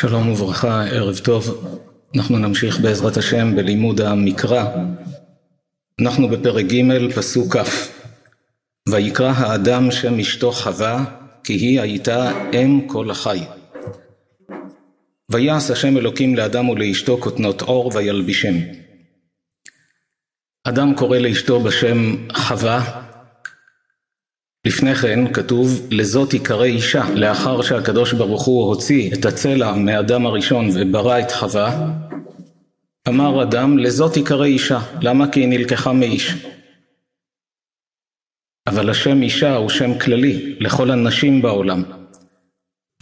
שלום וברכה, ערב טוב. אנחנו נמשיך בעזרת השם בלימוד המקרא. אנחנו בפרק ג' פסוק כ': ויקרא האדם שם אשתו חווה, כי היא הייתה אם כל החי. ויעש השם אלוקים לאדם ולאשתו כותנות עור וילבישם. אדם קורא לאשתו בשם חווה, לפני כן כתוב לזאת יקרא אישה לאחר שהקדוש ברוך הוא הוציא את הצלע מאדם הראשון וברא את חווה אמר אדם לזאת יקרא אישה למה? כי היא נלקחה מאיש. אבל השם אישה הוא שם כללי לכל הנשים בעולם.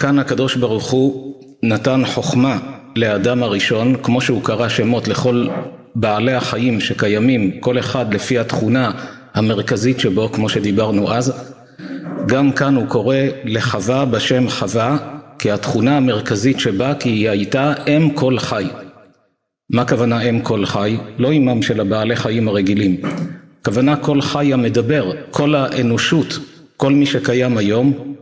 כאן הקדוש ברוך הוא נתן חוכמה לאדם הראשון כמו שהוא קרא שמות לכל בעלי החיים שקיימים כל אחד לפי התכונה המרכזית שבו כמו שדיברנו אז גם כאן הוא קורא לחווה בשם חווה, כי התכונה המרכזית שבה כי היא הייתה אם כל חי. מה הכוונה אם כל חי? לא אימם של הבעלי חיים הרגילים. הכוונה כל חי המדבר, כל האנושות, כל מי שקיים היום,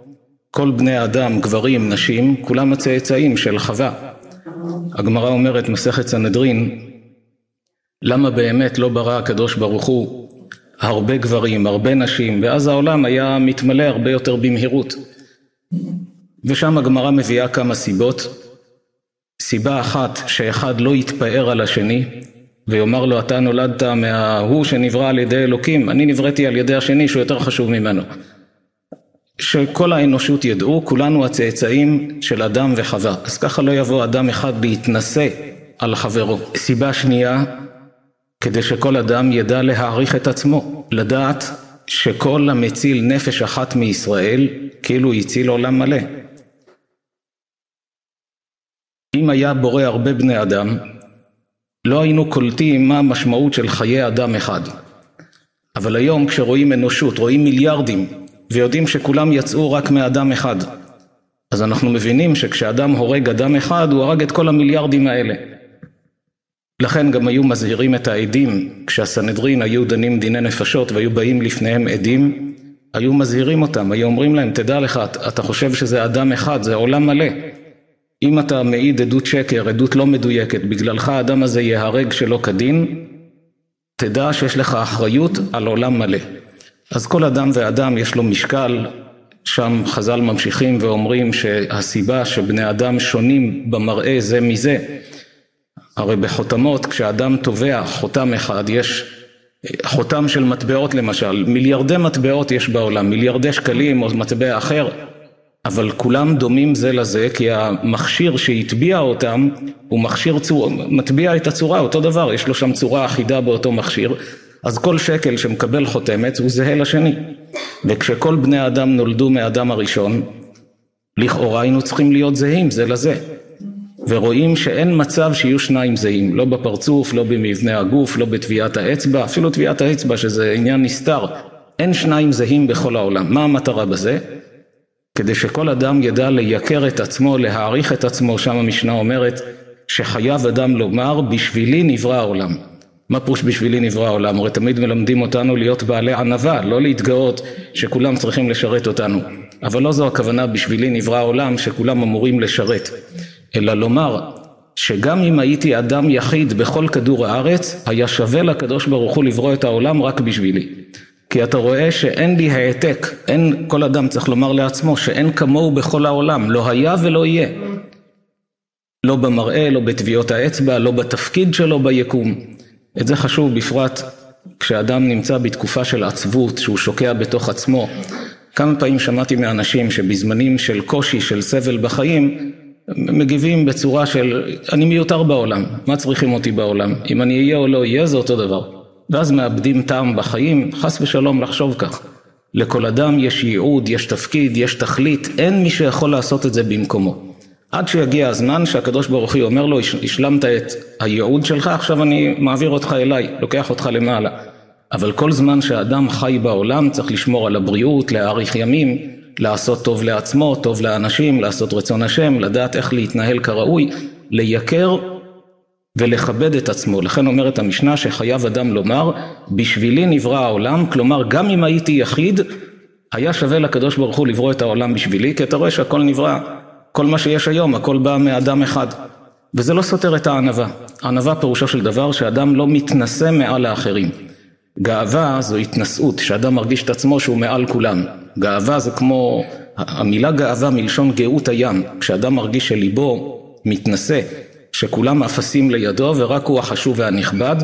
כל בני האדם, גברים, נשים, כולם הצאצאים של חווה. הגמרא אומרת, מסכת סנהדרין, למה באמת לא ברא הקדוש ברוך הוא הרבה גברים, הרבה נשים, ואז העולם היה מתמלא הרבה יותר במהירות. ושם הגמרא מביאה כמה סיבות. סיבה אחת, שאחד לא יתפאר על השני, ויאמר לו אתה נולדת מההוא שנברא על ידי אלוקים, אני נבראתי על ידי השני שהוא יותר חשוב ממנו. שכל האנושות ידעו, כולנו הצאצאים של אדם וחווה. אז ככה לא יבוא אדם אחד להתנשא על חברו. סיבה שנייה, כדי שכל אדם ידע להעריך את עצמו, לדעת שכל המציל נפש אחת מישראל, כאילו הציל עולם מלא. אם היה בורא הרבה בני אדם, לא היינו קולטים מה המשמעות של חיי אדם אחד. אבל היום כשרואים אנושות, רואים מיליארדים, ויודעים שכולם יצאו רק מאדם אחד, אז אנחנו מבינים שכשאדם הורג אדם אחד, הוא הרג את כל המיליארדים האלה. לכן גם היו מזהירים את העדים, כשהסנהדרין היו דנים דיני נפשות והיו באים לפניהם עדים, היו מזהירים אותם, היו אומרים להם, תדע לך, אתה חושב שזה אדם אחד, זה עולם מלא. אם אתה מעיד עדות שקר, עדות לא מדויקת, בגללך האדם הזה ייהרג שלא כדין, תדע שיש לך אחריות על עולם מלא. אז כל אדם ואדם יש לו משקל, שם חז"ל ממשיכים ואומרים שהסיבה שבני אדם שונים במראה זה מזה, הרי בחותמות כשאדם תובע חותם אחד יש חותם של מטבעות למשל, מיליארדי מטבעות יש בעולם, מיליארדי שקלים או מטבע אחר, אבל כולם דומים זה לזה כי המכשיר שהטביע אותם הוא מכשיר צור, מטביע את הצורה, אותו דבר, יש לו שם צורה אחידה באותו מכשיר, אז כל שקל שמקבל חותמת הוא זהה לשני. וכשכל בני האדם נולדו מהאדם הראשון, לכאורה היינו צריכים להיות זהים זה לזה. ורואים שאין מצב שיהיו שניים זהים, לא בפרצוף, לא במבנה הגוף, לא בטביעת האצבע, אפילו טביעת האצבע שזה עניין נסתר, אין שניים זהים בכל העולם. מה המטרה בזה? כדי שכל אדם ידע לייקר את עצמו, להעריך את עצמו, שם המשנה אומרת שחייב אדם לומר בשבילי נברא העולם. מה פירוש בשבילי נברא העולם? הרי תמיד מלמדים אותנו להיות בעלי ענווה, לא להתגאות שכולם צריכים לשרת אותנו. אבל לא זו הכוונה בשבילי נברא העולם שכולם אמורים לשרת. אלא לומר שגם אם הייתי אדם יחיד בכל כדור הארץ, היה שווה לקדוש ברוך הוא לברוא את העולם רק בשבילי. כי אתה רואה שאין לי העתק, אין, כל אדם צריך לומר לעצמו שאין כמוהו בכל העולם, לא היה ולא יהיה. לא במראה, לא בטביעות האצבע, לא בתפקיד שלו ביקום. את זה חשוב בפרט כשאדם נמצא בתקופה של עצבות, שהוא שוקע בתוך עצמו. כמה פעמים שמעתי מאנשים שבזמנים של קושי, של סבל בחיים, מגיבים בצורה של אני מיותר בעולם, מה צריכים אותי בעולם? אם אני אהיה או לא אהיה זה אותו דבר. ואז מאבדים טעם בחיים, חס ושלום לחשוב כך. לכל אדם יש ייעוד, יש תפקיד, יש תכלית, אין מי שיכול לעשות את זה במקומו. עד שיגיע הזמן שהקדוש ברוך הוא אומר לו, השלמת את הייעוד שלך, עכשיו אני מעביר אותך אליי, לוקח אותך למעלה. אבל כל זמן שאדם חי בעולם צריך לשמור על הבריאות, להאריך ימים, לעשות טוב לעצמו, טוב לאנשים, לעשות רצון השם, לדעת איך להתנהל כראוי, לייקר ולכבד את עצמו. לכן אומרת המשנה שחייב אדם לומר, בשבילי נברא העולם, כלומר גם אם הייתי יחיד, היה שווה לקדוש ברוך הוא לברוא את העולם בשבילי, כי אתה רואה שהכל נברא כל מה שיש היום, הכל בא מאדם אחד. וזה לא סותר את הענווה. ענווה פירושו של דבר שאדם לא מתנשא מעל האחרים. גאווה זו התנשאות, שאדם מרגיש את עצמו שהוא מעל כולם. גאווה זה כמו, המילה גאווה מלשון גאות הים, כשאדם מרגיש שליבו מתנשא, שכולם אפסים לידו ורק הוא החשוב והנכבד,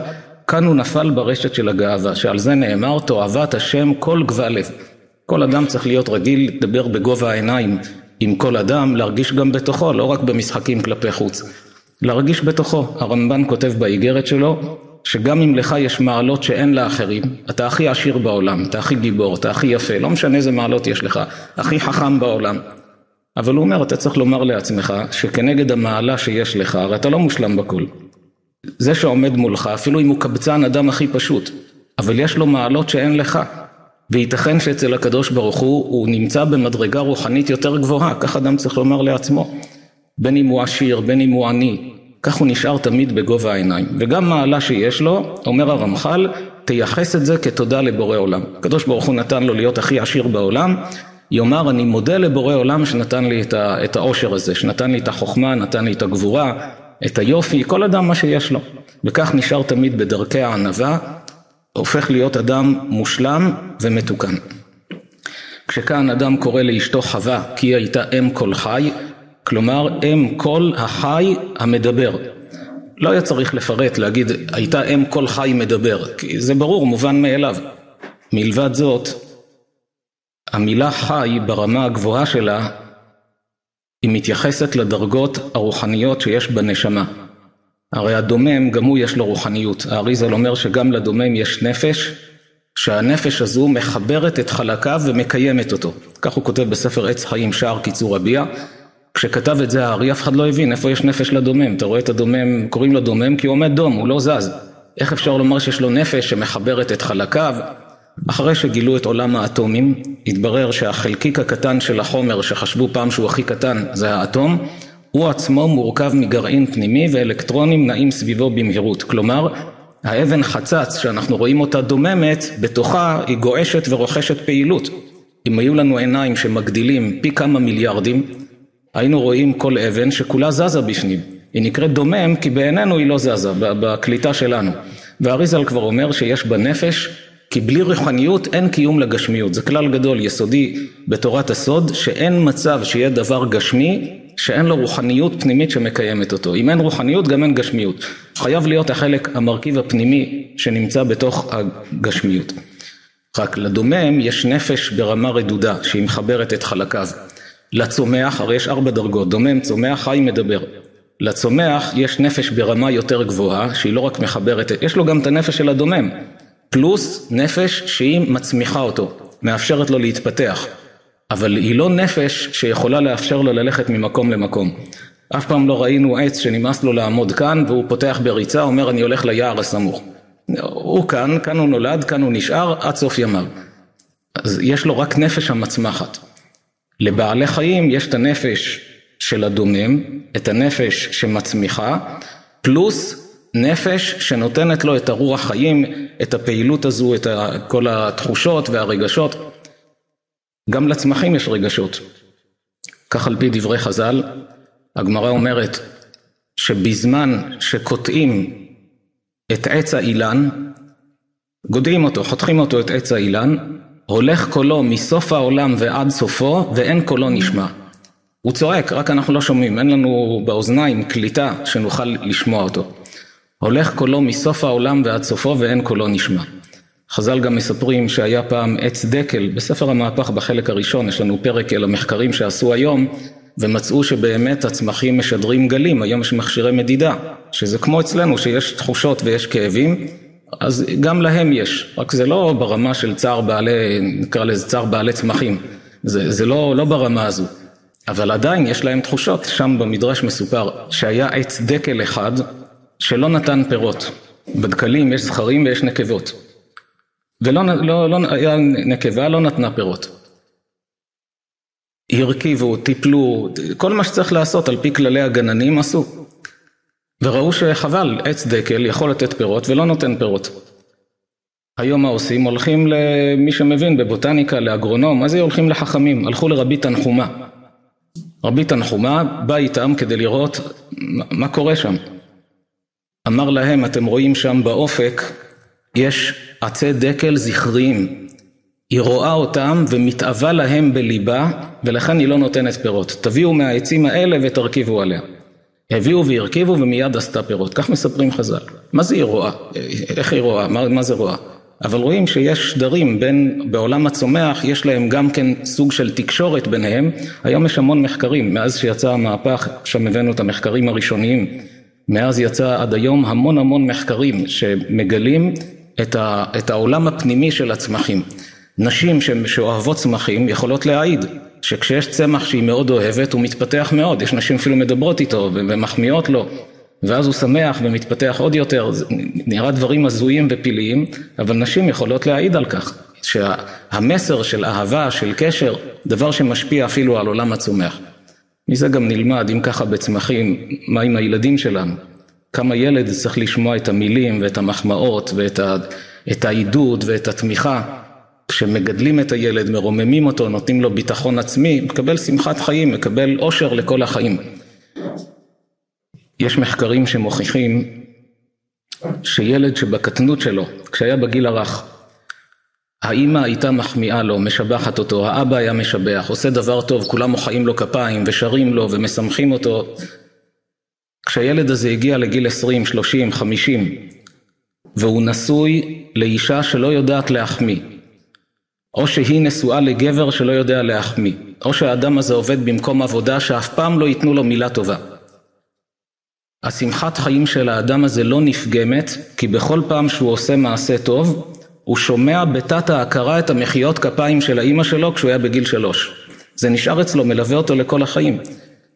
כאן הוא נפל ברשת של הגאווה, שעל זה נאמר תועבת השם כל גבל לב. כל אדם צריך להיות רגיל לדבר בגובה העיניים עם כל אדם, להרגיש גם בתוכו, לא רק במשחקים כלפי חוץ. להרגיש בתוכו. הרמב"ן כותב באיגרת שלו, שגם אם לך יש מעלות שאין לאחרים, אתה הכי עשיר בעולם, אתה הכי גיבור, אתה הכי יפה, לא משנה איזה מעלות יש לך, הכי חכם בעולם. אבל הוא אומר, אתה צריך לומר לעצמך, שכנגד המעלה שיש לך, הרי אתה לא מושלם בכל. זה שעומד מולך, אפילו אם הוא קבצן אדם הכי פשוט, אבל יש לו מעלות שאין לך. וייתכן שאצל הקדוש ברוך הוא, הוא נמצא במדרגה רוחנית יותר גבוהה, כך אדם צריך לומר לעצמו. בין אם הוא עשיר, בין אם הוא עני, כך הוא נשאר תמיד בגובה העיניים. וגם מעלה שיש לו, אומר הרמח"ל, תייחס את זה כתודה לבורא עולם. הקדוש ברוך הוא נתן לו להיות הכי עשיר בעולם, יאמר אני מודה לבורא עולם שנתן לי את העושר הזה, שנתן לי את החוכמה, נתן לי את הגבורה, את היופי, כל אדם מה שיש לו. וכך נשאר תמיד בדרכי הענווה, הופך להיות אדם מושלם ומתוקן. כשכאן אדם קורא לאשתו חווה כי היא הייתה אם כל חי, כלומר אם כל החי המדבר. לא היה צריך לפרט, להגיד הייתה אם כל חי מדבר, כי זה ברור, מובן מאליו. מלבד זאת, המילה חי ברמה הגבוהה שלה היא מתייחסת לדרגות הרוחניות שיש בנשמה. הרי הדומם גם הוא יש לו רוחניות. האריזל אומר שגם לדומם יש נפש, שהנפש הזו מחברת את חלקיו ומקיימת אותו. כך הוא כותב בספר עץ חיים שער קיצור הביע. כשכתב את זה הארי אף אחד לא הבין איפה יש נפש לדומם. אתה רואה את הדומם, קוראים לו דומם כי הוא עומד דום, הוא לא זז. איך אפשר לומר שיש לו נפש שמחברת את חלקיו? אחרי שגילו את עולם האטומים, התברר שהחלקיק הקטן של החומר שחשבו פעם שהוא הכי קטן זה האטום, הוא עצמו מורכב מגרעין פנימי ואלקטרונים נעים סביבו במהירות. כלומר, האבן חצץ שאנחנו רואים אותה דוממת, בתוכה היא גועשת ורוכשת פעילות. אם היו לנו עיניים שמגדילים פי כמה מיליארדים, היינו רואים כל אבן שכולה זזה בפנים. היא נקראת דומם כי בעינינו היא לא זזה, בקליטה שלנו. ואריזל כבר אומר שיש בנפש כי בלי רוחניות אין קיום לגשמיות. זה כלל גדול, יסודי בתורת הסוד, שאין מצב שיהיה דבר גשמי שאין לו רוחניות פנימית שמקיימת אותו. אם אין רוחניות גם אין גשמיות. חייב להיות החלק, המרכיב הפנימי שנמצא בתוך הגשמיות. רק לדומם יש נפש ברמה רדודה שהיא מחברת את חלקיו. לצומח, הרי יש ארבע דרגות, דומם, צומח, חי, מדבר. לצומח יש נפש ברמה יותר גבוהה שהיא לא רק מחברת, יש לו גם את הנפש של הדומם. פלוס נפש שהיא מצמיחה אותו, מאפשרת לו להתפתח. אבל היא לא נפש שיכולה לאפשר לו ללכת ממקום למקום. אף פעם לא ראינו עץ שנמאס לו לעמוד כאן והוא פותח בריצה, אומר אני הולך ליער הסמוך. הוא כאן, כאן הוא נולד, כאן הוא נשאר עד סוף ימיו. אז יש לו רק נפש המצמחת. לבעלי חיים יש את הנפש של הדומם, את הנפש שמצמיחה, פלוס נפש שנותנת לו את הרוח חיים, את הפעילות הזו, את כל התחושות והרגשות. גם לצמחים יש רגשות. כך על פי דברי חז"ל, הגמרא אומרת שבזמן שקוטעים את עץ האילן, גודעים אותו, חותכים אותו את עץ האילן, הולך קולו מסוף העולם ועד סופו, ואין קולו נשמע. הוא צועק, רק אנחנו לא שומעים, אין לנו באוזניים קליטה שנוכל לשמוע אותו. הולך קולו מסוף העולם ועד סופו ואין קולו נשמע. חז"ל גם מספרים שהיה פעם עץ דקל, בספר המהפך בחלק הראשון יש לנו פרק על המחקרים שעשו היום ומצאו שבאמת הצמחים משדרים גלים, היום יש מכשירי מדידה, שזה כמו אצלנו שיש תחושות ויש כאבים, אז גם להם יש, רק זה לא ברמה של צער בעלי, נקרא לזה צער בעלי צמחים, זה, זה לא, לא ברמה הזו, אבל עדיין יש להם תחושות, שם במדרש מסופר שהיה עץ דקל אחד שלא נתן פירות, בדקלים יש זכרים ויש נקבות ולא לא, לא, היה נקבה, לא נתנה פירות. הרכיבו, טיפלו, כל מה שצריך לעשות על פי כללי הגננים עשו. וראו שחבל, עץ דקל יכול לתת פירות ולא נותן פירות. היום מה עושים? הולכים למי שמבין בבוטניקה, לאגרונום, זה הולכים לחכמים? הלכו לרבי תנחומה. רבי תנחומה בא איתם כדי לראות מה קורה שם. אמר להם, אתם רואים שם באופק, יש עצי דקל זכריים. היא רואה אותם ומתאווה להם בליבה, ולכן היא לא נותנת פירות. תביאו מהעצים האלה ותרכיבו עליה. הביאו והרכיבו ומיד עשתה פירות. כך מספרים חז"ל. מה זה היא רואה? איך היא רואה? מה, מה זה רואה? אבל רואים שיש שדרים בין, בעולם הצומח, יש להם גם כן סוג של תקשורת ביניהם. היום יש המון מחקרים, מאז שיצא המהפך, שם הבאנו את המחקרים הראשוניים. מאז יצא עד היום המון המון מחקרים שמגלים את, ה, את העולם הפנימי של הצמחים. נשים שאוהבות צמחים יכולות להעיד שכשיש צמח שהיא מאוד אוהבת הוא מתפתח מאוד, יש נשים אפילו מדברות איתו ומחמיאות לו ואז הוא שמח ומתפתח עוד יותר, נראה דברים הזויים ופלאיים, אבל נשים יכולות להעיד על כך, שהמסר של אהבה, של קשר, דבר שמשפיע אפילו על עולם הצומח. מזה גם נלמד, אם ככה בצמחים, מה עם הילדים שלנו? כמה ילד צריך לשמוע את המילים ואת המחמאות ואת העידוד ואת התמיכה. כשמגדלים את הילד, מרוממים אותו, נותנים לו ביטחון עצמי, מקבל שמחת חיים, מקבל אושר לכל החיים. יש מחקרים שמוכיחים שילד שבקטנות שלו, כשהיה בגיל הרך, האימא הייתה מחמיאה לו, משבחת אותו, האבא היה משבח, עושה דבר טוב, כולם מוחאים לו כפיים ושרים לו ומשמחים אותו. כשהילד הזה הגיע לגיל 20, 30, 50 והוא נשוי לאישה שלא יודעת להחמיא, או שהיא נשואה לגבר שלא יודע להחמיא, או שהאדם הזה עובד במקום עבודה שאף פעם לא ייתנו לו מילה טובה. השמחת חיים של האדם הזה לא נפגמת, כי בכל פעם שהוא עושה מעשה טוב, הוא שומע בתת ההכרה את המחיאות כפיים של האימא שלו כשהוא היה בגיל שלוש. זה נשאר אצלו, מלווה אותו לכל החיים.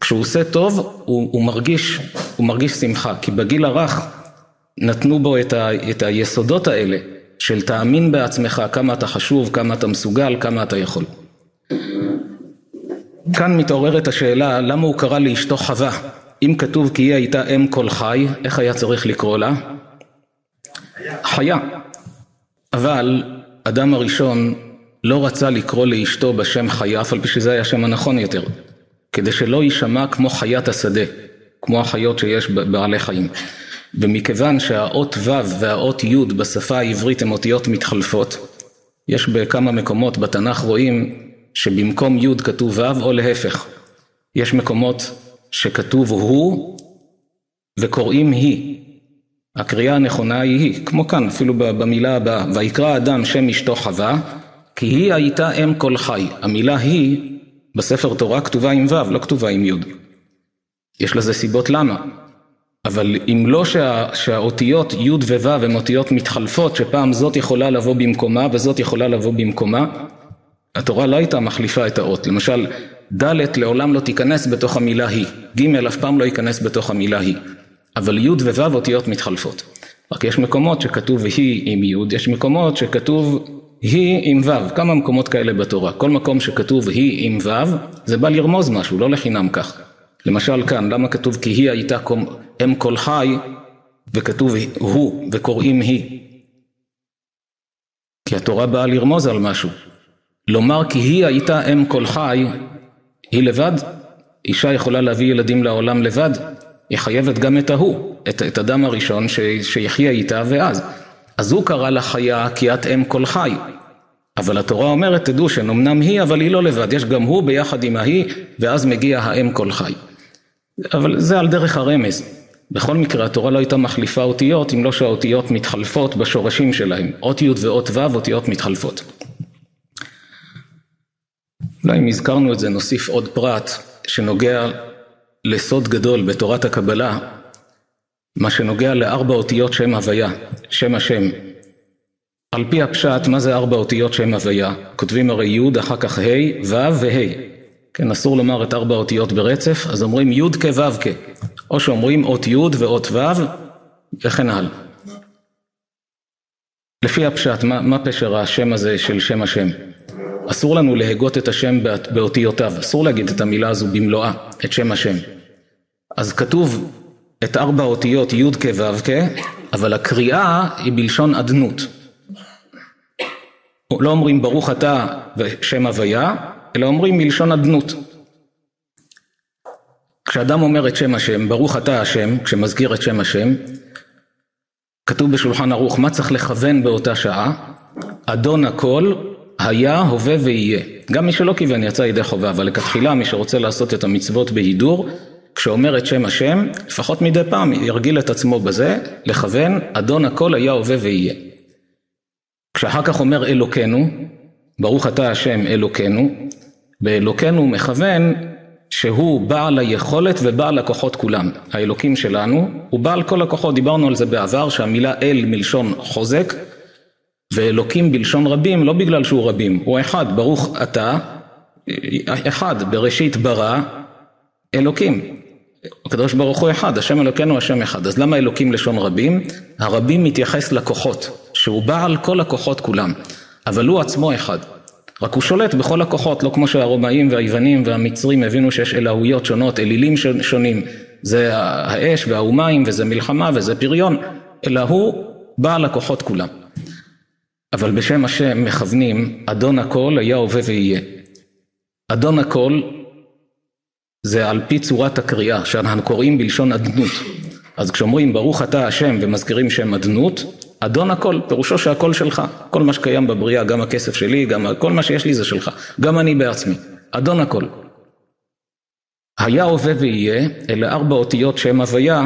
כשהוא עושה טוב, הוא, הוא, מרגיש, הוא מרגיש שמחה, כי בגיל הרך נתנו בו את, ה, את היסודות האלה של תאמין בעצמך כמה אתה חשוב, כמה אתה מסוגל, כמה אתה יכול. כאן מתעוררת השאלה למה הוא קרא לאשתו חווה אם כתוב כי היא הייתה אם כל חי, איך היה צריך לקרוא לה? חיה. אבל אדם הראשון לא רצה לקרוא לאשתו בשם חיה, אף על פי שזה היה השם הנכון יותר, כדי שלא יישמע כמו חיית השדה, כמו החיות שיש בעלי חיים. ומכיוון שהאות ו' והאות י' בשפה העברית הן אותיות מתחלפות, יש בכמה מקומות בתנ"ך רואים שבמקום י' כתוב ו' או להפך. יש מקומות שכתוב הוא וקוראים היא. הקריאה הנכונה היא היא, כמו כאן, אפילו במילה הבאה, ויקרא אדם שם אשתו חווה, כי היא הייתה אם כל חי. המילה היא בספר תורה כתובה עם ו', לא כתובה עם י'. יש לזה סיבות למה. אבל אם לא שה, שהאותיות י' וו' הן אותיות מתחלפות, שפעם זאת יכולה לבוא במקומה וזאת יכולה לבוא במקומה, התורה לא הייתה מחליפה את האות. למשל, ד' לעולם לא תיכנס בתוך המילה היא, ג' אף פעם לא ייכנס בתוך המילה היא, אבל י' וו' אותיות מתחלפות. רק יש מקומות שכתוב היא עם י', יש מקומות שכתוב היא עם ו', כמה מקומות כאלה בתורה. כל מקום שכתוב היא עם ו', זה בא לרמוז משהו, לא לחינם כך. למשל כאן, למה כתוב כי היא הייתה אם כל חי, וכתוב הוא, וקוראים היא? כי התורה באה לרמוז על משהו. לומר כי היא הייתה אם כל חי, היא לבד, אישה יכולה להביא ילדים לעולם לבד, היא חייבת גם את ההוא, את, את אדם הראשון ש, שיחיה איתה ואז. אז הוא קרא לה חיה כי את אם כל חי. אבל התורה אומרת, תדעו שנאמנם היא, אבל היא לא לבד, יש גם הוא ביחד עם ההיא, ואז מגיע האם כל חי. אבל זה על דרך הרמז. בכל מקרה, התורה לא הייתה מחליפה אותיות, אם לא שהאותיות מתחלפות בשורשים שלהם. אות י' ואות ו', אותיות מתחלפות. אולי אם הזכרנו את זה נוסיף עוד פרט שנוגע לסוד גדול בתורת הקבלה, מה שנוגע לארבע אותיות שם הוויה, שם השם. על פי הפשט, מה זה ארבע אותיות שם הוויה? כותבים הרי י', אחר כך ה', ו' וה'. כן, אסור לומר את ארבע אותיות ברצף, אז אומרים י' כו' כ. או שאומרים אות י' ואות ו', וכן הלאה. לפי הפשט, מה, מה פשר השם הזה של שם השם? אסור לנו להגות את השם באותיותיו, אסור להגיד את המילה הזו במלואה, את שם השם. אז כתוב את ארבע אותיות י' כ' כ', אבל הקריאה היא בלשון אדנות. לא אומרים ברוך אתה ושם הוויה, אלא אומרים מלשון אדנות. כשאדם אומר את שם השם, ברוך אתה השם, כשמזכיר את שם השם, כתוב בשולחן ערוך מה צריך לכוון באותה שעה, אדון הכל היה, הווה ויהיה. גם מי שלא כיוון יצא ידי חובה, אבל לכתחילה מי שרוצה לעשות את המצוות בהידור, כשאומר את שם השם, לפחות מדי פעם ירגיל את עצמו בזה, לכוון, אדון הכל היה, הווה ויהיה. כשאחר כך אומר אלוקינו, ברוך אתה השם אלוקינו, באלוקינו מכוון שהוא בעל היכולת ובעל הכוחות כולם. האלוקים שלנו הוא בעל כל הכוחות, דיברנו על זה בעבר, שהמילה אל מלשון חוזק, ואלוקים בלשון רבים לא בגלל שהוא רבים, הוא אחד, ברוך אתה, אחד, בראשית ברא אלוקים. הקדוש ברוך הוא אחד, השם אלוקינו השם אחד. אז למה אלוקים לשון רבים? הרבים מתייחס לכוחות, שהוא בעל כל הכוחות כולם, אבל הוא עצמו אחד. רק הוא שולט בכל הכוחות, לא כמו שהרומאים והיוונים והמצרים הבינו שיש אלוהויות שונות, אלילים שונים, זה האש והאומים וזה מלחמה וזה פריון, אלא הוא בעל הכוחות כולם. אבל בשם השם מכוונים, אדון הכל היה הווה ויהיה. אדון הכל זה על פי צורת הקריאה, שאנחנו קוראים בלשון אדנות. אז כשאומרים ברוך אתה השם ומזכירים שם אדנות, אדון הכל, פירושו שהכל שלך. כל מה שקיים בבריאה, גם הכסף שלי, גם כל מה שיש לי זה שלך. גם אני בעצמי. אדון הכל. היה הווה ויהיה, אלה ארבע אותיות שם הוויה,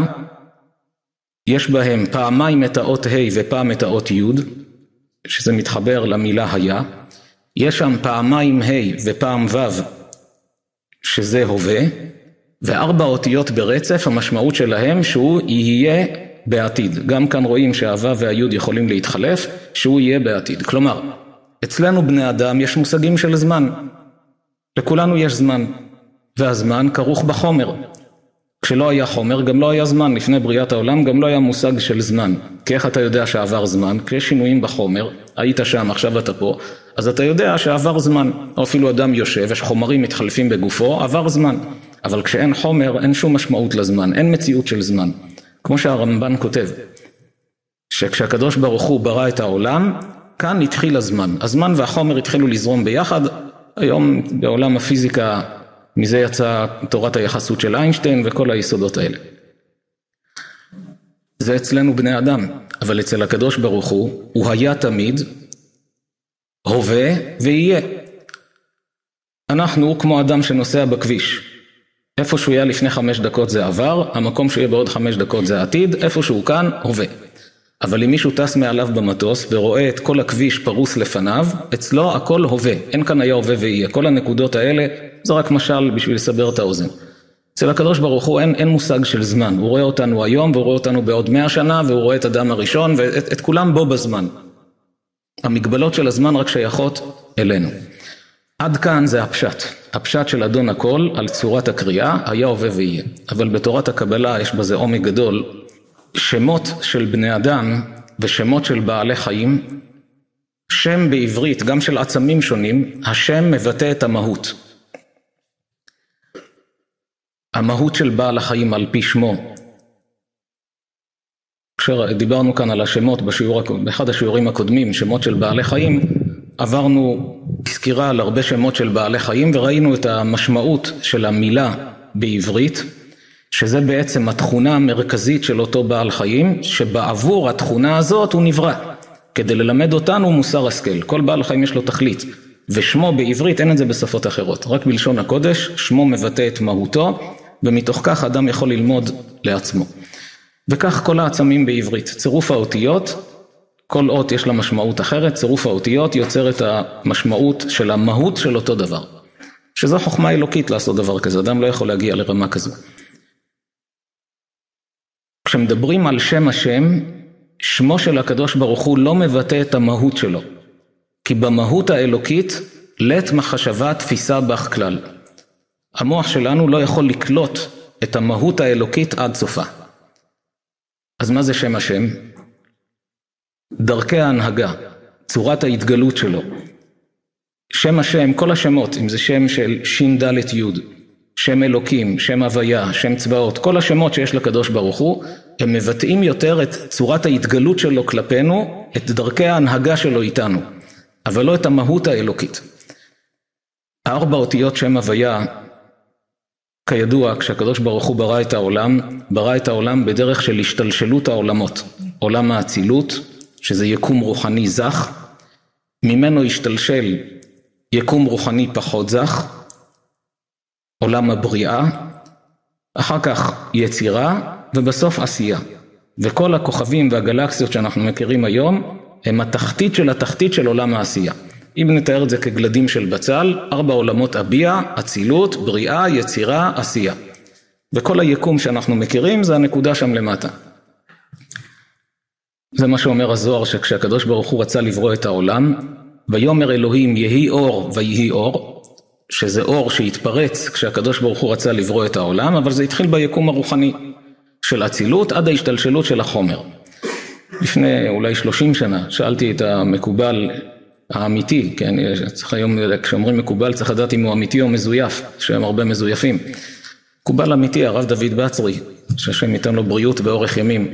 יש בהם פעמיים את האות ה' ופעם את האות י', שזה מתחבר למילה היה. יש שם פעמיים ה' ופעם ו', שזה הווה, וארבע אותיות ברצף, המשמעות שלהם שהוא יהיה בעתיד. גם כאן רואים שהו' והי' יכולים להתחלף, שהוא יהיה בעתיד. כלומר, אצלנו בני אדם יש מושגים של זמן. לכולנו יש זמן, והזמן כרוך בחומר. כשלא היה חומר גם לא היה זמן, לפני בריאת העולם גם לא היה מושג של זמן. כי איך אתה יודע שעבר זמן? כי יש שינויים בחומר, היית שם, עכשיו אתה פה, אז אתה יודע שעבר זמן. או אפילו אדם יושב, יש חומרים מתחלפים בגופו, עבר זמן. אבל כשאין חומר אין שום משמעות לזמן, אין מציאות של זמן. כמו שהרמב"ן כותב, שכשהקדוש ברוך הוא ברא את העולם, כאן התחיל הזמן. הזמן והחומר התחילו לזרום ביחד, היום בעולם הפיזיקה מזה יצאה תורת היחסות של איינשטיין וכל היסודות האלה. זה אצלנו בני אדם, אבל אצל הקדוש ברוך הוא, הוא היה תמיד, הווה ויהיה. אנחנו כמו אדם שנוסע בכביש. איפה שהוא היה לפני חמש דקות זה עבר, המקום שהוא יהיה בעוד חמש דקות זה עתיד, איפה שהוא כאן, הווה. אבל אם מישהו טס מעליו במטוס ורואה את כל הכביש פרוס לפניו, אצלו הכל הווה, אין כאן היה הווה ויהיה. כל הנקודות האלה זה רק משל בשביל לסבר את האוזן. אצל הקדוש ברוך הוא אין, אין מושג של זמן, הוא רואה אותנו היום והוא רואה אותנו בעוד מאה שנה והוא רואה את אדם הראשון ואת את כולם בו בזמן. המגבלות של הזמן רק שייכות אלינו. עד כאן זה הפשט. הפשט של אדון הכל על צורת הקריאה היה הווה ויהיה. אבל בתורת הקבלה יש בזה עומק גדול. שמות של בני אדם ושמות של בעלי חיים, שם בעברית, גם של עצמים שונים, השם מבטא את המהות. המהות של בעל החיים על פי שמו. כשדיברנו כאן על השמות בשיעור, באחד השיעורים הקודמים, שמות של בעלי חיים, עברנו סקירה על הרבה שמות של בעלי חיים וראינו את המשמעות של המילה בעברית, שזה בעצם התכונה המרכזית של אותו בעל חיים, שבעבור התכונה הזאת הוא נברא, כדי ללמד אותנו מוסר השכל. כל בעל חיים יש לו תכלית, ושמו בעברית אין את זה בשפות אחרות, רק בלשון הקודש, שמו מבטא את מהותו, ומתוך כך אדם יכול ללמוד לעצמו. וכך כל העצמים בעברית, צירוף האותיות, כל אות יש לה משמעות אחרת, צירוף האותיות יוצר את המשמעות של המהות של אותו דבר. שזו חוכמה אלוקית לעשות דבר כזה, אדם לא יכול להגיע לרמה כזו. כשמדברים על שם השם, שמו של הקדוש ברוך הוא לא מבטא את המהות שלו. כי במהות האלוקית, לית מחשבה תפיסה בך כלל. המוח שלנו לא יכול לקלוט את המהות האלוקית עד סופה. אז מה זה שם השם? דרכי ההנהגה, צורת ההתגלות שלו. שם השם, כל השמות, אם זה שם של ש"ד י', שם אלוקים, שם הוויה, שם צבאות, כל השמות שיש לקדוש ברוך הוא, הם מבטאים יותר את צורת ההתגלות שלו כלפינו, את דרכי ההנהגה שלו איתנו, אבל לא את המהות האלוקית. הארבע אותיות שם הוויה כידוע, כשהקדוש ברוך הוא ברא את העולם, ברא את העולם בדרך של השתלשלות העולמות. עולם האצילות, שזה יקום רוחני זך, ממנו השתלשל יקום רוחני פחות זך, עולם הבריאה, אחר כך יצירה, ובסוף עשייה. וכל הכוכבים והגלקסיות שאנחנו מכירים היום, הם התחתית של התחתית של עולם העשייה. אם נתאר את זה כגלדים של בצל, ארבע עולמות אביה, אצילות, בריאה, יצירה, עשייה. וכל היקום שאנחנו מכירים זה הנקודה שם למטה. זה מה שאומר הזוהר שכשהקדוש ברוך הוא רצה לברוא את העולם, ויאמר אלוהים יהי אור ויהי אור, שזה אור שהתפרץ כשהקדוש ברוך הוא רצה לברוא את העולם, אבל זה התחיל ביקום הרוחני של אצילות עד ההשתלשלות של החומר. לפני אולי שלושים שנה שאלתי את המקובל האמיתי, כן, צריך היום, כשאומרים מקובל צריך לדעת אם הוא אמיתי או מזויף, שהם הרבה מזויפים. מקובל אמיתי, הרב דוד בצרי, שהשם ייתן לו בריאות ואורך ימים,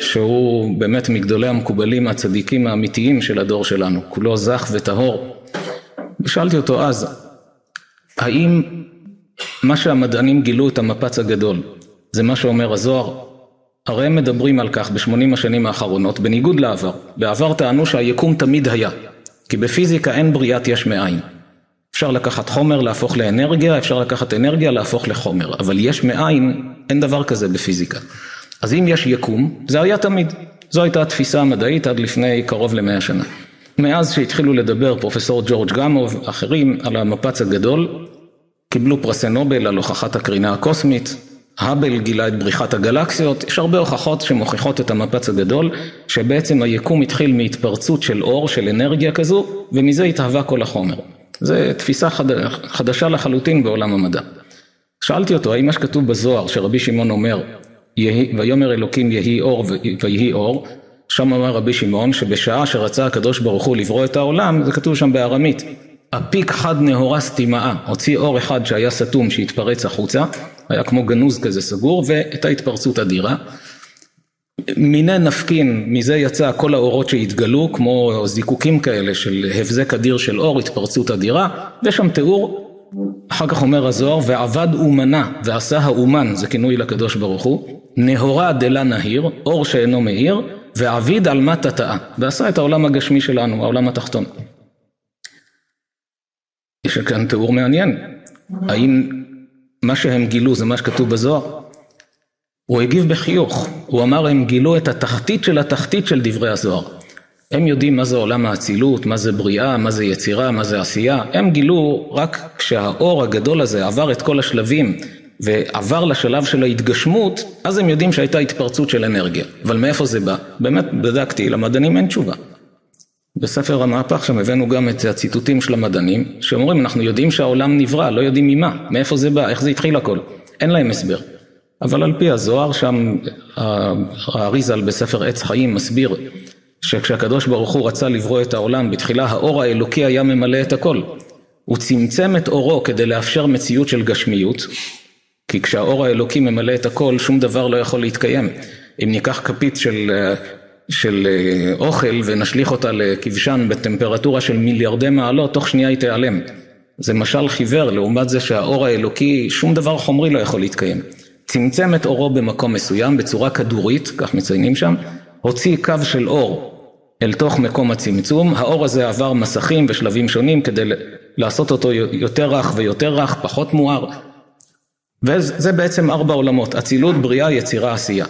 שהוא באמת מגדולי המקובלים הצדיקים האמיתיים של הדור שלנו, כולו זך וטהור. ושאלתי אותו אז, האם מה שהמדענים גילו את המפץ הגדול, זה מה שאומר הזוהר? הרי הם מדברים על כך בשמונים השנים האחרונות, בניגוד לעבר. בעבר טענו שהיקום תמיד היה, כי בפיזיקה אין בריאת יש מאין. אפשר לקחת חומר להפוך לאנרגיה, אפשר לקחת אנרגיה להפוך לחומר, אבל יש מאין, אין דבר כזה בפיזיקה. אז אם יש יקום, זה היה תמיד. זו הייתה התפיסה המדעית עד לפני קרוב למאה שנה. מאז שהתחילו לדבר פרופסור ג'ורג' גמוב, אחרים, על המפץ הגדול, קיבלו פרסי נובל על הוכחת הקרינה הקוסמית, האבל גילה את בריחת הגלקסיות, יש הרבה הוכחות שמוכיחות את המפץ הגדול, שבעצם היקום התחיל מהתפרצות של אור, של אנרגיה כזו, ומזה התהווה כל החומר. זו תפיסה חד... חדשה לחלוטין בעולם המדע. שאלתי אותו, האם מה שכתוב בזוהר, שרבי שמעון אומר, ויאמר אלוקים יהי אור ויהי אור, שם אמר רבי שמעון שבשעה שרצה הקדוש ברוך הוא לברוא את העולם, זה כתוב שם בארמית, אפיק חד נהורה סטימאה, הוציא אור אחד שהיה סתום שהתפרץ החוצה, היה כמו גנוז כזה סגור, והייתה התפרצות אדירה. מיני נפקין, מזה יצא כל האורות שהתגלו, כמו זיקוקים כאלה של הבזק אדיר של אור, התפרצות אדירה, ויש שם תיאור, אחר כך אומר הזוהר, ועבד אומנה ועשה האומן, זה כינוי לקדוש ברוך הוא, נהורה דלה נהיר, אור שאינו מאיר, ועביד על מה תתאה, ועשה את העולם הגשמי שלנו, העולם התחתון. יש כאן תיאור מעניין, האם מה שהם גילו זה מה שכתוב בזוהר? הוא הגיב בחיוך, הוא אמר הם גילו את התחתית של התחתית של דברי הזוהר. הם יודעים מה זה עולם האצילות, מה זה בריאה, מה זה יצירה, מה זה עשייה, הם גילו רק כשהאור הגדול הזה עבר את כל השלבים ועבר לשלב של ההתגשמות, אז הם יודעים שהייתה התפרצות של אנרגיה. אבל מאיפה זה בא? באמת בדקתי, למדענים אין תשובה. בספר המהפך שם הבאנו גם את הציטוטים של המדענים, שאומרים אנחנו יודעים שהעולם נברא, לא יודעים ממה, מאיפה זה בא, איך זה התחיל הכל, אין להם הסבר. אבל על פי הזוהר שם האריזל בספר עץ חיים מסביר שכשהקדוש ברוך הוא רצה לברוא את העולם, בתחילה האור האלוקי היה ממלא את הכל. הוא צמצם את אורו כדי לאפשר מציאות של גשמיות, כי כשהאור האלוקי ממלא את הכל, שום דבר לא יכול להתקיים. אם ניקח כפית של של אה, אוכל ונשליך אותה לכבשן בטמפרטורה של מיליארדי מעלות, תוך שנייה היא תיעלם. זה משל חיוור לעומת זה שהאור האלוקי, שום דבר חומרי לא יכול להתקיים. צמצם את אורו במקום מסוים בצורה כדורית, כך מציינים שם, הוציא קו של אור אל תוך מקום הצמצום, האור הזה עבר מסכים ושלבים שונים כדי לעשות אותו יותר רך ויותר רך, פחות מואר, וזה בעצם ארבע עולמות, אצילות, בריאה, יצירה, עשייה.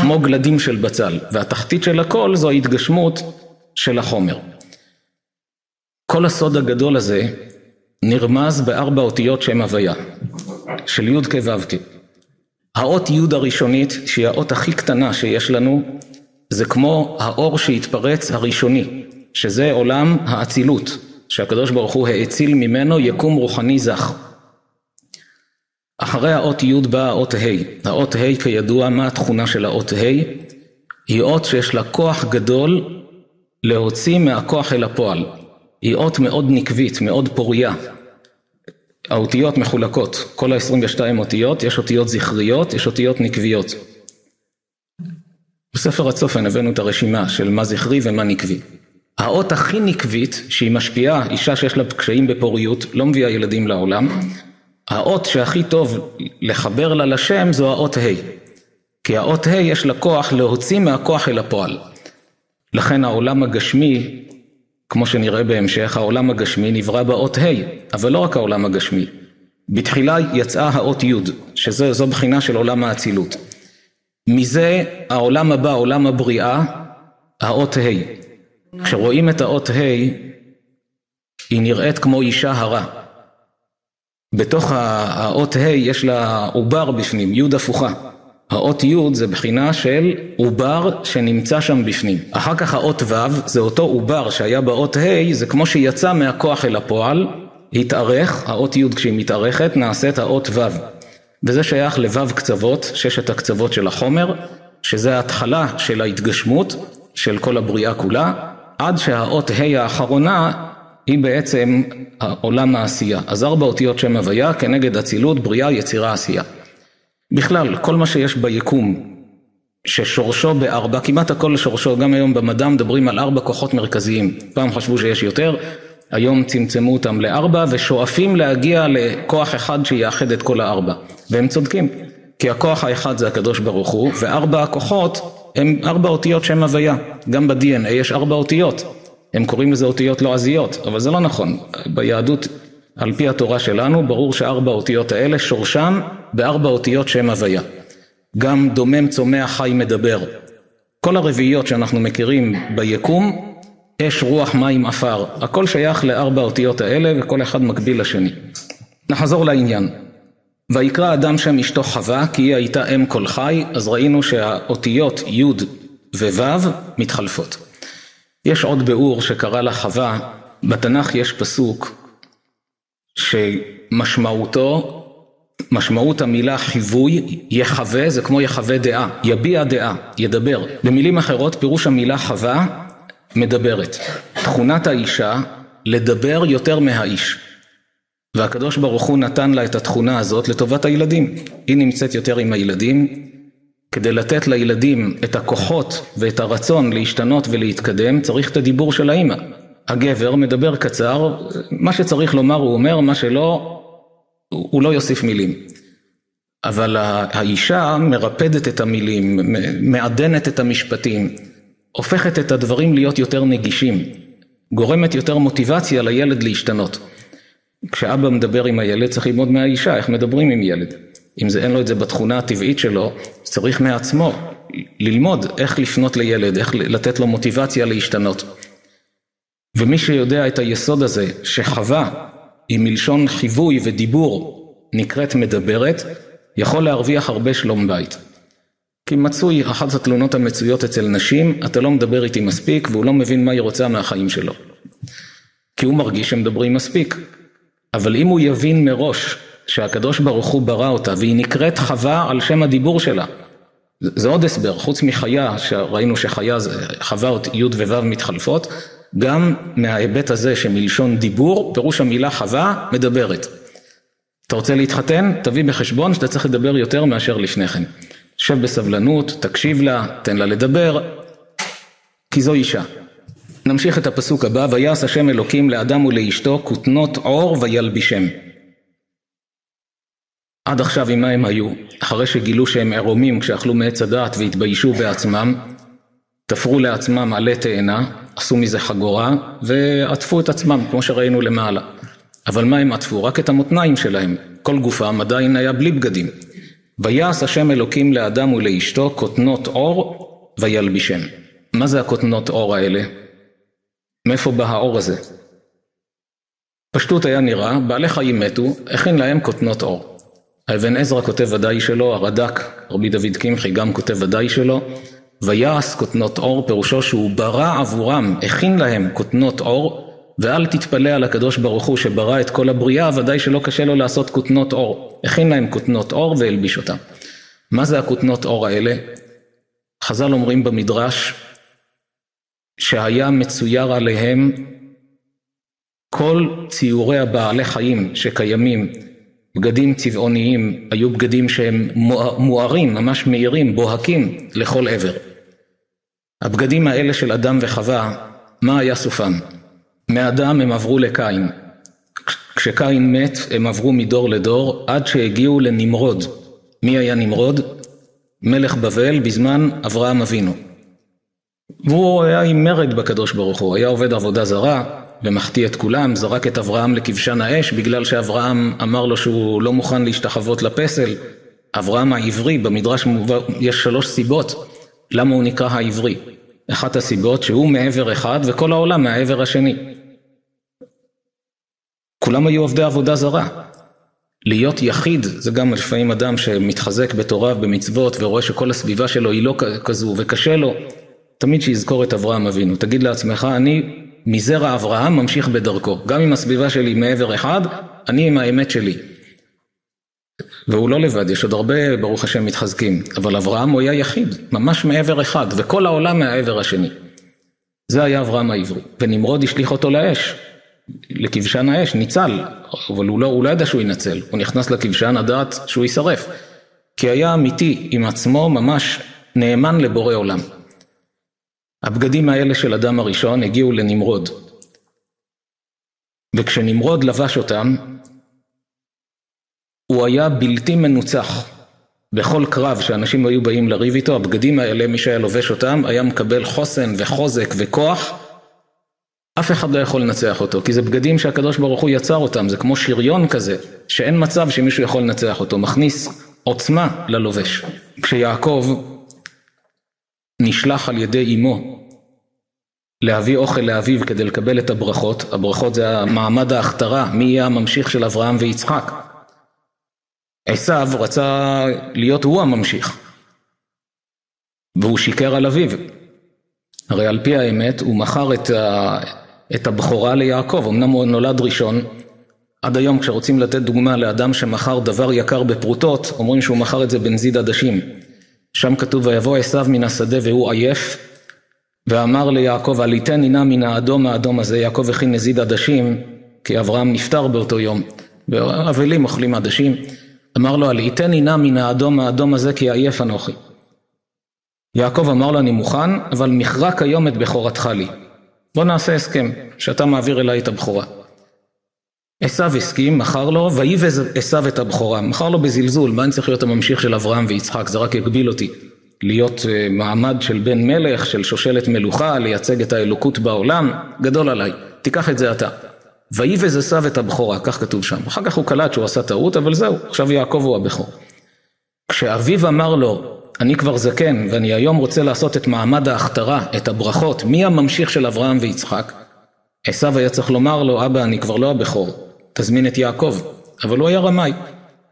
כמו גלדים של בצל, והתחתית של הכל זו ההתגשמות של החומר. כל הסוד הגדול הזה נרמז בארבע אותיות שם הוויה, של י' כו'. האות י' הראשונית, שהיא האות הכי קטנה שיש לנו, זה כמו האור שהתפרץ הראשוני, שזה עולם האצילות, שהקדוש ברוך הוא האציל ממנו יקום רוחני זך. אחרי האות י' באה האות ה'. האות ה' כידוע, מה התכונה של האות ה'? היא אות שיש לה כוח גדול להוציא מהכוח אל הפועל. היא אות מאוד נקבית, מאוד פוריה. האותיות מחולקות, כל ה-22 אותיות, יש אותיות זכריות, יש אותיות נקביות. בספר הצופן הבאנו את הרשימה של מה זכרי ומה נקבי. האות הכי נקבית, שהיא משפיעה, אישה שיש לה קשיים בפוריות, לא מביאה ילדים לעולם, האות שהכי טוב לחבר לה לשם זו האות ה', כי האות ה' יש לה כוח להוציא מהכוח אל הפועל. לכן העולם הגשמי, כמו שנראה בהמשך, העולם הגשמי נברא באות ה', אבל לא רק העולם הגשמי. בתחילה יצאה האות י', שזו בחינה של עולם האצילות. מזה העולם הבא, עולם הבריאה, האות ה'. כשרואים את האות ה', היא נראית כמו אישה הרה. בתוך האות ה' יש לה עובר בפנים, י' הפוכה. האות י' זה בחינה של עובר שנמצא שם בפנים. אחר כך האות ו' זה אותו עובר שהיה באות ה', זה כמו שיצא מהכוח אל הפועל, התארך, האות י' כשהיא מתארכת נעשית האות ו'. וזה שייך לו' קצוות, ששת הקצוות של החומר, שזה ההתחלה של ההתגשמות של כל הבריאה כולה, עד שהאות ה' האחרונה היא בעצם עולם העשייה. אז ארבע אותיות שם הוויה כנגד אצילות, בריאה, יצירה, עשייה. בכלל, כל מה שיש ביקום ששורשו בארבע, כמעט הכל שורשו, גם היום במדע מדברים על ארבע כוחות מרכזיים. פעם חשבו שיש יותר, היום צמצמו אותם לארבע ושואפים להגיע לכוח אחד שיאחד את כל הארבע. והם צודקים, כי הכוח האחד זה הקדוש ברוך הוא, וארבע הכוחות הם ארבע אותיות שם הוויה. גם ב-DNA יש ארבע אותיות. הם קוראים לזה אותיות לועזיות, אבל זה לא נכון. ביהדות, על פי התורה שלנו, ברור שארבע אותיות האלה שורשם בארבע אותיות שם הוויה. גם דומם, צומח, חי, מדבר. כל הרביעיות שאנחנו מכירים ביקום, אש, רוח, מים, עפר, הכל שייך לארבע אותיות האלה וכל אחד מקביל לשני. נחזור לעניין. ויקרא אדם שם אשתו חווה כי היא הייתה אם כל חי, אז ראינו שהאותיות י' וו' מתחלפות. יש עוד ביאור שקרא לה חווה, בתנ"ך יש פסוק שמשמעותו, משמעות המילה חיווי, יחווה זה כמו יחווה דעה, יביע דעה, ידבר. במילים אחרות פירוש המילה חווה מדברת. תכונת האישה לדבר יותר מהאיש. והקדוש ברוך הוא נתן לה את התכונה הזאת לטובת הילדים. היא נמצאת יותר עם הילדים, כדי לתת לילדים את הכוחות ואת הרצון להשתנות ולהתקדם, צריך את הדיבור של האימא. הגבר מדבר קצר, מה שצריך לומר הוא אומר, מה שלא, הוא לא יוסיף מילים. אבל האישה מרפדת את המילים, מעדנת את המשפטים, הופכת את הדברים להיות יותר נגישים, גורמת יותר מוטיבציה לילד להשתנות. כשאבא מדבר עם הילד צריך ללמוד מהאישה איך מדברים עם ילד. אם זה אין לו את זה בתכונה הטבעית שלו, צריך מעצמו ללמוד איך לפנות לילד, איך לתת לו מוטיבציה להשתנות. ומי שיודע את היסוד הזה, שחווה היא מלשון חיווי ודיבור נקראת מדברת, יכול להרוויח הרבה שלום בית. כי מצוי, אחת התלונות המצויות אצל נשים, אתה לא מדבר איתי מספיק והוא לא מבין מה היא רוצה מהחיים שלו. כי הוא מרגיש שמדברים מספיק. אבל אם הוא יבין מראש שהקדוש ברוך הוא ברא אותה והיא נקראת חווה על שם הדיבור שלה, זה עוד הסבר, חוץ מחיה, שראינו שחיה, חווה י' וו' מתחלפות, גם מההיבט הזה שמלשון דיבור, פירוש המילה חווה מדברת. אתה רוצה להתחתן? תביא בחשבון שאתה צריך לדבר יותר מאשר לפני כן. שב בסבלנות, תקשיב לה, תן לה לדבר, כי זו אישה. נמשיך את הפסוק הבא, ויעש השם אלוקים לאדם ולאשתו כותנות עור וילבישם. עד עכשיו עם מה הם היו? אחרי שגילו שהם עירומים כשאכלו מעץ הדעת והתביישו בעצמם, תפרו לעצמם עלי תאנה, עשו מזה חגורה ועטפו את עצמם כמו שראינו למעלה. אבל מה הם עטפו? רק את המותניים שלהם, כל גופם עדיין היה בלי בגדים. ויעש השם אלוקים לאדם ולאשתו כותנות עור וילבישם. מה זה הכותנות עור האלה? מאיפה בא האור הזה? פשטות היה נראה, בעלי חיים מתו, הכין להם כותנות עור. האבן עזרא כותב ודאי שלו, הרד"ק, רבי דוד קמחי גם כותב ודאי שלו, ויעש כותנות עור, פירושו שהוא ברא עבורם, הכין להם כותנות עור, ואל תתפלא על הקדוש ברוך הוא שברא את כל הבריאה, ודאי שלא קשה לו לעשות כותנות עור. הכין להם כותנות עור והלביש אותם. מה זה הכותנות עור האלה? חז"ל אומרים במדרש, שהיה מצויר עליהם כל ציורי הבעלי חיים שקיימים, בגדים צבעוניים, היו בגדים שהם מוארים, ממש מאירים, בוהקים לכל עבר. הבגדים האלה של אדם וחווה, מה היה סופם? מאדם הם עברו לקין. כשקין מת הם עברו מדור לדור עד שהגיעו לנמרוד. מי היה נמרוד? מלך בבל בזמן אברהם אבינו. והוא היה עם מרד בקדוש ברוך הוא, היה עובד עבודה זרה ומחטיא את כולם, זרק את אברהם לכבשן האש בגלל שאברהם אמר לו שהוא לא מוכן להשתחוות לפסל. אברהם העברי, במדרש יש שלוש סיבות למה הוא נקרא העברי. אחת הסיבות שהוא מעבר אחד וכל העולם מהעבר השני. כולם היו עובדי עבודה זרה. להיות יחיד זה גם לפעמים אדם שמתחזק בתורה ובמצוות ורואה שכל הסביבה שלו היא לא כזו וקשה לו, תמיד שיזכור את אברהם אבינו. תגיד לעצמך, אני מזרע אברהם ממשיך בדרכו. גם אם הסביבה שלי מעבר אחד, אני עם האמת שלי. והוא לא לבד, יש עוד הרבה, ברוך השם, מתחזקים. אבל אברהם הוא היה יחיד, ממש מעבר אחד, וכל העולם מהעבר השני. זה היה אברהם העברי. ונמרוד השליך אותו לאש, לכבשן האש, ניצל. אבל הוא לא, הוא לא ידע שהוא ינצל, הוא נכנס לכבשן הדעת שהוא יישרף. כי היה אמיתי עם עצמו, ממש נאמן לבורא עולם. הבגדים האלה של אדם הראשון הגיעו לנמרוד. וכשנמרוד לבש אותם, הוא היה בלתי מנוצח. בכל קרב שאנשים היו באים לריב איתו, הבגדים האלה, מי שהיה לובש אותם, היה מקבל חוסן וחוזק וכוח. אף אחד לא יכול לנצח אותו, כי זה בגדים שהקדוש ברוך הוא יצר אותם, זה כמו שריון כזה, שאין מצב שמישהו יכול לנצח אותו, מכניס עוצמה ללובש. כשיעקב נשלח על ידי אמו להביא אוכל לאביו כדי לקבל את הברכות, הברכות זה מעמד ההכתרה, מי יהיה הממשיך של אברהם ויצחק. עשיו רצה להיות הוא הממשיך, והוא שיקר על אביו. הרי על פי האמת הוא מכר את, ה... את הבכורה ליעקב, אמנם הוא נולד ראשון, עד היום כשרוצים לתת דוגמה לאדם שמכר דבר יקר בפרוטות, אומרים שהוא מכר את זה בנזיד עדשים. שם כתוב ויבוא עשיו מן השדה והוא עייף, ואמר ליעקב עליתני נא מן האדום האדום הזה, יעקב הכין נזיד עדשים, כי אברהם נפטר באותו יום, ואבלים אוכלים עדשים. אמר לו, עליתני נא מן האדום האדום הזה, כי עייף אנוכי. יעקב אמר לו, אני מוכן, אבל מכרה כיום את בכורתך לי. בוא נעשה הסכם, שאתה מעביר אליי את הבכורה. עשיו הסכים, מכר לו, ויבז עשיו את הבכורה. מכר לו בזלזול, מה אני צריך להיות הממשיך של אברהם ויצחק, זה רק יגביל אותי. להיות אה, מעמד של בן מלך, של שושלת מלוכה, לייצג את האלוקות בעולם, גדול עליי, תיקח את זה אתה. ויבז עשיו את הבכורה, כך כתוב שם. אחר כך הוא קלט שהוא עשה טעות, אבל זהו, עכשיו יעקב הוא הבכור. כשאביו אמר לו, אני כבר זקן ואני היום רוצה לעשות את מעמד ההכתרה, את הברכות, מי הממשיך של אברהם ויצחק? עשיו היה צריך לומר לו, אבא, אני כבר לא הבכור, תזמין את יעקב. אבל הוא היה רמאי.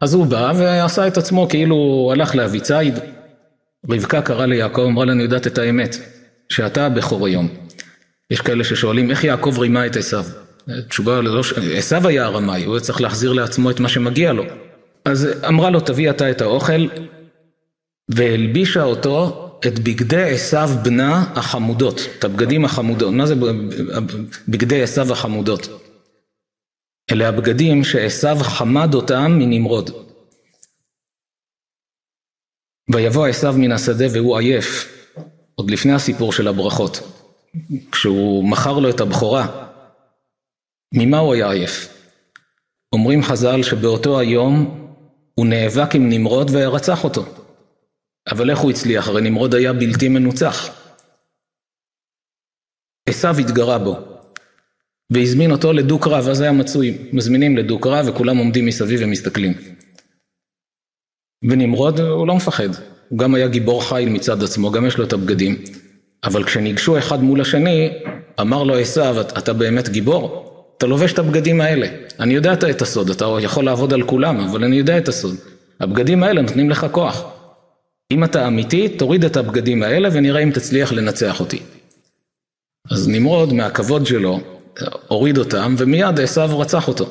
אז הוא בא ועשה את עצמו כאילו הוא הלך לאבי ציד. רבקה קראה ליעקב, אמרה לה, אני יודעת את האמת, שאתה הבכור היום. יש כאלה ששואלים, איך יעקב רימה את עשיו? תשובה, לא, עשיו היה הרמאי, הוא צריך להחזיר לעצמו את מה שמגיע לו. אז אמרה לו, תביא אתה את האוכל, והלבישה אותו את בגדי עשיו בנה החמודות, את הבגדים החמודות. מה זה בגדי עשיו החמודות? אלה הבגדים שעשיו חמד אותם מנמרוד. ויבוא עשיו מן השדה והוא עייף, עוד לפני הסיפור של הברכות. כשהוא מכר לו את הבכורה, ממה הוא היה עייף? אומרים חז"ל שבאותו היום הוא נאבק עם נמרוד ורצח אותו. אבל איך הוא הצליח? הרי נמרוד היה בלתי מנוצח. עשיו התגרה בו, והזמין אותו לדו-קרב, אז היה מצוי, מזמינים לדו-קרב וכולם עומדים מסביב ומסתכלים. ונמרוד הוא לא מפחד, הוא גם היה גיבור חיל מצד עצמו, גם יש לו את הבגדים. אבל כשניגשו אחד מול השני, אמר לו עשיו, אתה באמת גיבור? אתה לובש את הבגדים האלה. אני יודע את הסוד, אתה יכול לעבוד על כולם, אבל אני יודע את הסוד. הבגדים האלה נותנים לך כוח. אם אתה אמיתי, תוריד את הבגדים האלה ונראה אם תצליח לנצח אותי. אז נמרוד, מהכבוד שלו, הוריד אותם, ומיד עשיו רצח אותו.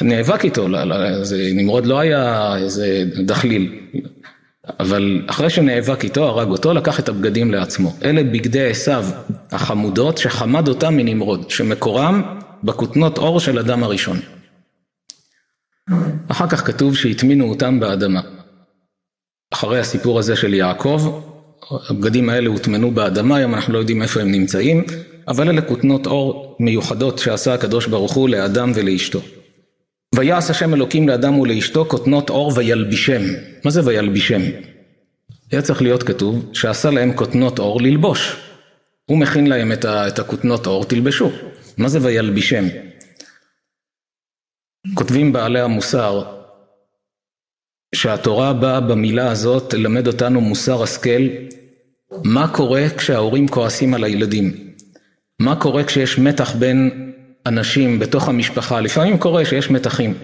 נאבק איתו, לא, לא, זה, נמרוד לא היה איזה דחליל, אבל אחרי שנאבק איתו, הרג אותו, לקח את הבגדים לעצמו. אלה בגדי עשיו החמודות שחמד אותם מנמרוד, שמקורם בכותנות אור של אדם הראשון. אחר כך כתוב שהטמינו אותם באדמה. אחרי הסיפור הזה של יעקב, הבגדים האלה הוטמנו באדמה, היום אנחנו לא יודעים איפה הם נמצאים, אבל אלה כותנות אור מיוחדות שעשה הקדוש ברוך הוא לאדם ולאשתו. ויעש השם אלוקים לאדם ולאשתו כותנות עור וילבישם. מה זה וילבישם? היה צריך להיות כתוב שעשה להם כותנות עור ללבוש. הוא מכין להם את הכותנות עור, תלבשו. מה זה וילבישם? כותבים בעלי המוסר שהתורה באה במילה הזאת ללמד אותנו מוסר השכל מה קורה כשההורים כועסים על הילדים? מה קורה כשיש מתח בין אנשים בתוך המשפחה? לפעמים קורה שיש מתחים.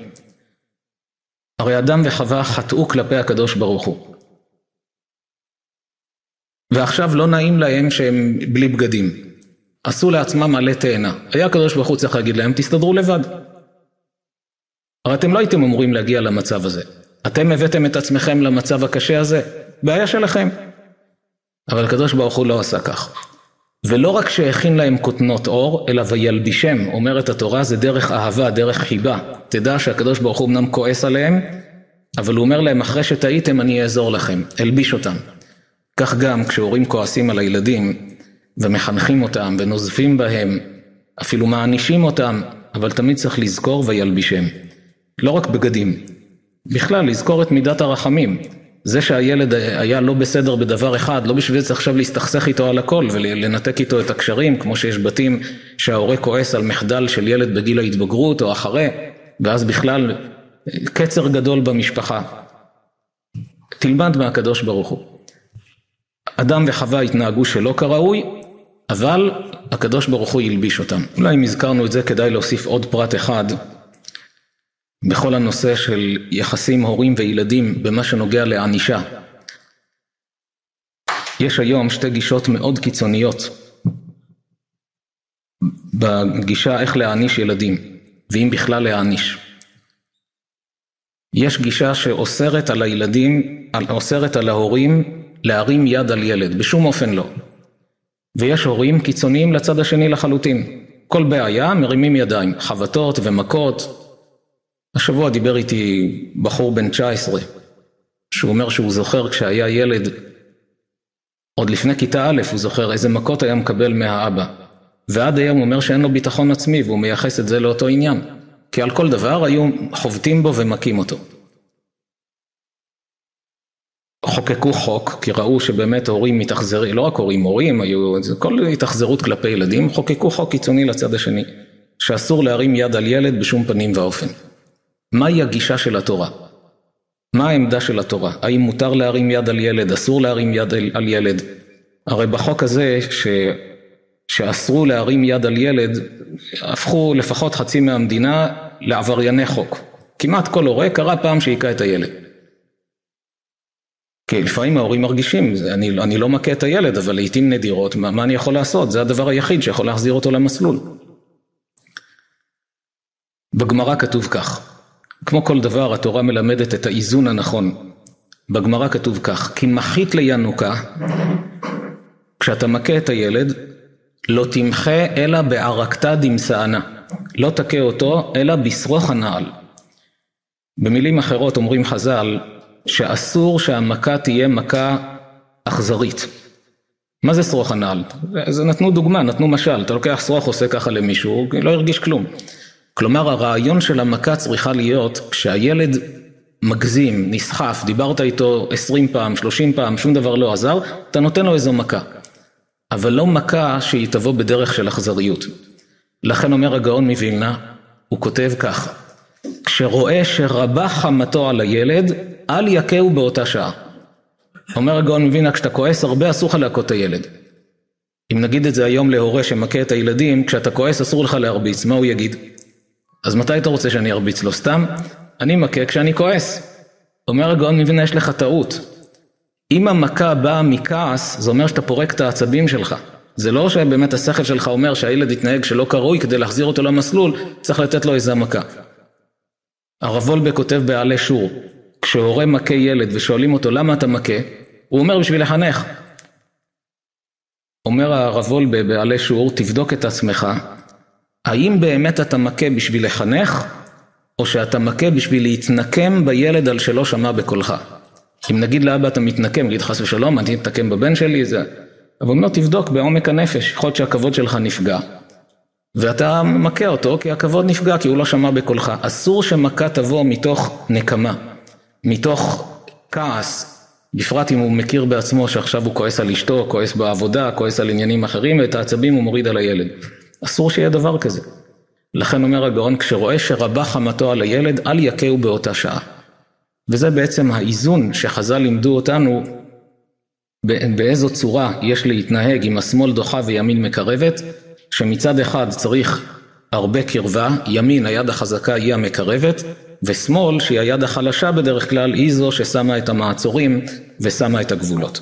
הרי אדם וחווה חטאו כלפי הקדוש ברוך הוא. ועכשיו לא נעים להם שהם בלי בגדים. עשו לעצמם עלי תאנה. היה הקדוש ברוך הוא צריך להגיד להם, תסתדרו לבד. הרי אתם לא הייתם אמורים להגיע למצב הזה. אתם הבאתם את עצמכם למצב הקשה הזה, בעיה שלכם. אבל הקדוש ברוך הוא לא עשה כך. ולא רק שהכין להם כותנות אור, אלא וילבישם, אומרת התורה, זה דרך אהבה, דרך חיבה. תדע שהקדוש ברוך הוא אמנם כועס עליהם, אבל הוא אומר להם, אחרי שטעיתם אני אעזור לכם, אלביש אותם. כך גם כשהורים כועסים על הילדים, ומחנכים אותם, ונוזפים בהם, אפילו מענישים אותם, אבל תמיד צריך לזכור וילבישם. לא רק בגדים, בכלל לזכור את מידת הרחמים. זה שהילד היה לא בסדר בדבר אחד, לא בשביל זה צריך עכשיו להסתכסך איתו על הכל ולנתק איתו את הקשרים, כמו שיש בתים שההורה כועס על מחדל של ילד בגיל ההתבגרות או אחרי, ואז בכלל קצר גדול במשפחה. תלמד מהקדוש ברוך הוא. אדם וחווה התנהגו שלא כראוי, אבל הקדוש ברוך הוא ילביש אותם. אולי אם הזכרנו את זה כדאי להוסיף עוד פרט אחד בכל הנושא של יחסים הורים וילדים במה שנוגע לענישה. יש היום שתי גישות מאוד קיצוניות בגישה איך להעניש ילדים, ואם בכלל להעניש. יש גישה שאוסרת על הילדים, אוסרת על ההורים להרים יד על ילד, בשום אופן לא. ויש הורים קיצוניים לצד השני לחלוטין. כל בעיה מרימים ידיים, חבטות ומכות, השבוע דיבר איתי בחור בן 19, שהוא אומר שהוא זוכר כשהיה ילד, עוד לפני כיתה א', הוא זוכר איזה מכות היה מקבל מהאבא. ועד היום הוא אומר שאין לו ביטחון עצמי, והוא מייחס את זה לאותו עניין. כי על כל דבר היו חובטים בו ומכים אותו. חוקקו חוק, כי ראו שבאמת הורים מתאכזרים, לא רק הורים, הורים היו, כל התאכזרות כלפי ילדים, חוקקו חוק קיצוני לצד השני, שאסור להרים יד על ילד בשום פנים ואופן. מהי הגישה של התורה? מה העמדה של התורה? האם מותר להרים יד על ילד, אסור להרים יד על, ילד? הרי בחוק הזה ש, שאסרו להרים יד על ילד, הפכו לפחות חצי מהמדינה לעברייני חוק. כמעט כל הורה קרא פעם שהיכה את הילד. כי לפעמים ההורים מרגישים, אני, אני לא מכה את הילד, אבל לעיתים נדירות, מה, אני יכול לעשות? זה הדבר היחיד שיכול להחזיר אותו למסלול. בגמרא כתוב כך, כמו כל דבר, התורה מלמדת את האיזון הנכון. בגמרא כתוב כך, כי מחית לינוקה, כשאתה מכה את הילד, לא תמחה אלא בערקתא דמסענה. לא תכה אותו, אלא בשרוך הנעל. במילים אחרות אומרים חז"ל, שאסור שהמכה תהיה מכה אכזרית. מה זה שרוך הנעל? זה נתנו דוגמה, נתנו משל, אתה לוקח שרוך עושה ככה למישהו, לא הרגיש כלום. כלומר הרעיון של המכה צריכה להיות כשהילד מגזים, נסחף, דיברת איתו עשרים פעם, שלושים פעם, שום דבר לא עזר, אתה נותן לו איזו מכה. אבל לא מכה שהיא תבוא בדרך של אכזריות. לכן אומר הגאון מווילנה, הוא כותב כך: כשרואה שרבה חמתו על הילד, אל יכהו באותה שעה. אומר הגאון מווילנה, כשאתה כועס הרבה אסור לך להכות את הילד. אם נגיד את זה היום להורה שמכה את הילדים, כשאתה כועס אסור לך להרביץ, מה הוא יגיד? אז מתי אתה רוצה שאני ארביץ לו? סתם? אני מכה כשאני כועס. אומר הגאון מבינה יש לך טעות. אם המכה באה מכעס, זה אומר שאתה פורק את העצבים שלך. זה לא שבאמת השכל שלך אומר שהילד יתנהג שלא כראוי כדי להחזיר אותו למסלול, צריך לתת לו איזה מכה. הרב וולבה כותב בעלי שור, כשהורה מכה ילד ושואלים אותו למה אתה מכה, הוא אומר בשביל לחנך. אומר הרב וולבה בעלי שור, תבדוק את עצמך, האם באמת אתה מכה בשביל לחנך, או שאתה מכה בשביל להתנקם בילד על שלא שמע בקולך? אם נגיד לאבא אתה מתנקם, נגיד חס ושלום, אני אתנקם בבן שלי, זה... אבל הוא אומר תבדוק בעומק הנפש, יכול להיות שהכבוד שלך נפגע. ואתה מכה אותו כי הכבוד נפגע, כי הוא לא שמע בקולך. אסור שמכה תבוא מתוך נקמה, מתוך כעס, בפרט אם הוא מכיר בעצמו שעכשיו הוא כועס על אשתו, כועס בעבודה, כועס על עניינים אחרים, ואת העצבים הוא מוריד על הילד. אסור שיהיה דבר כזה. לכן אומר הגאון, כשרואה שרבה חמתו על הילד, אל יכהו באותה שעה. וזה בעצם האיזון שחז"ל לימדו אותנו באיזו צורה יש להתנהג עם השמאל דוחה וימין מקרבת, שמצד אחד צריך הרבה קרבה, ימין היד החזקה היא המקרבת, ושמאל שהיא היד החלשה בדרך כלל היא זו ששמה את המעצורים ושמה את הגבולות.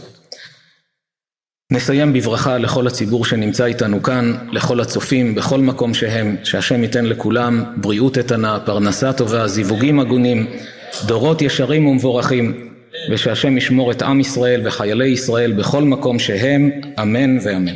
נסיים בברכה לכל הציבור שנמצא איתנו כאן, לכל הצופים בכל מקום שהם, שהשם ייתן לכולם בריאות איתנה, פרנסה טובה, זיווגים הגונים, דורות ישרים ומבורכים, ושהשם ישמור את עם ישראל וחיילי ישראל בכל מקום שהם, אמן ואמן.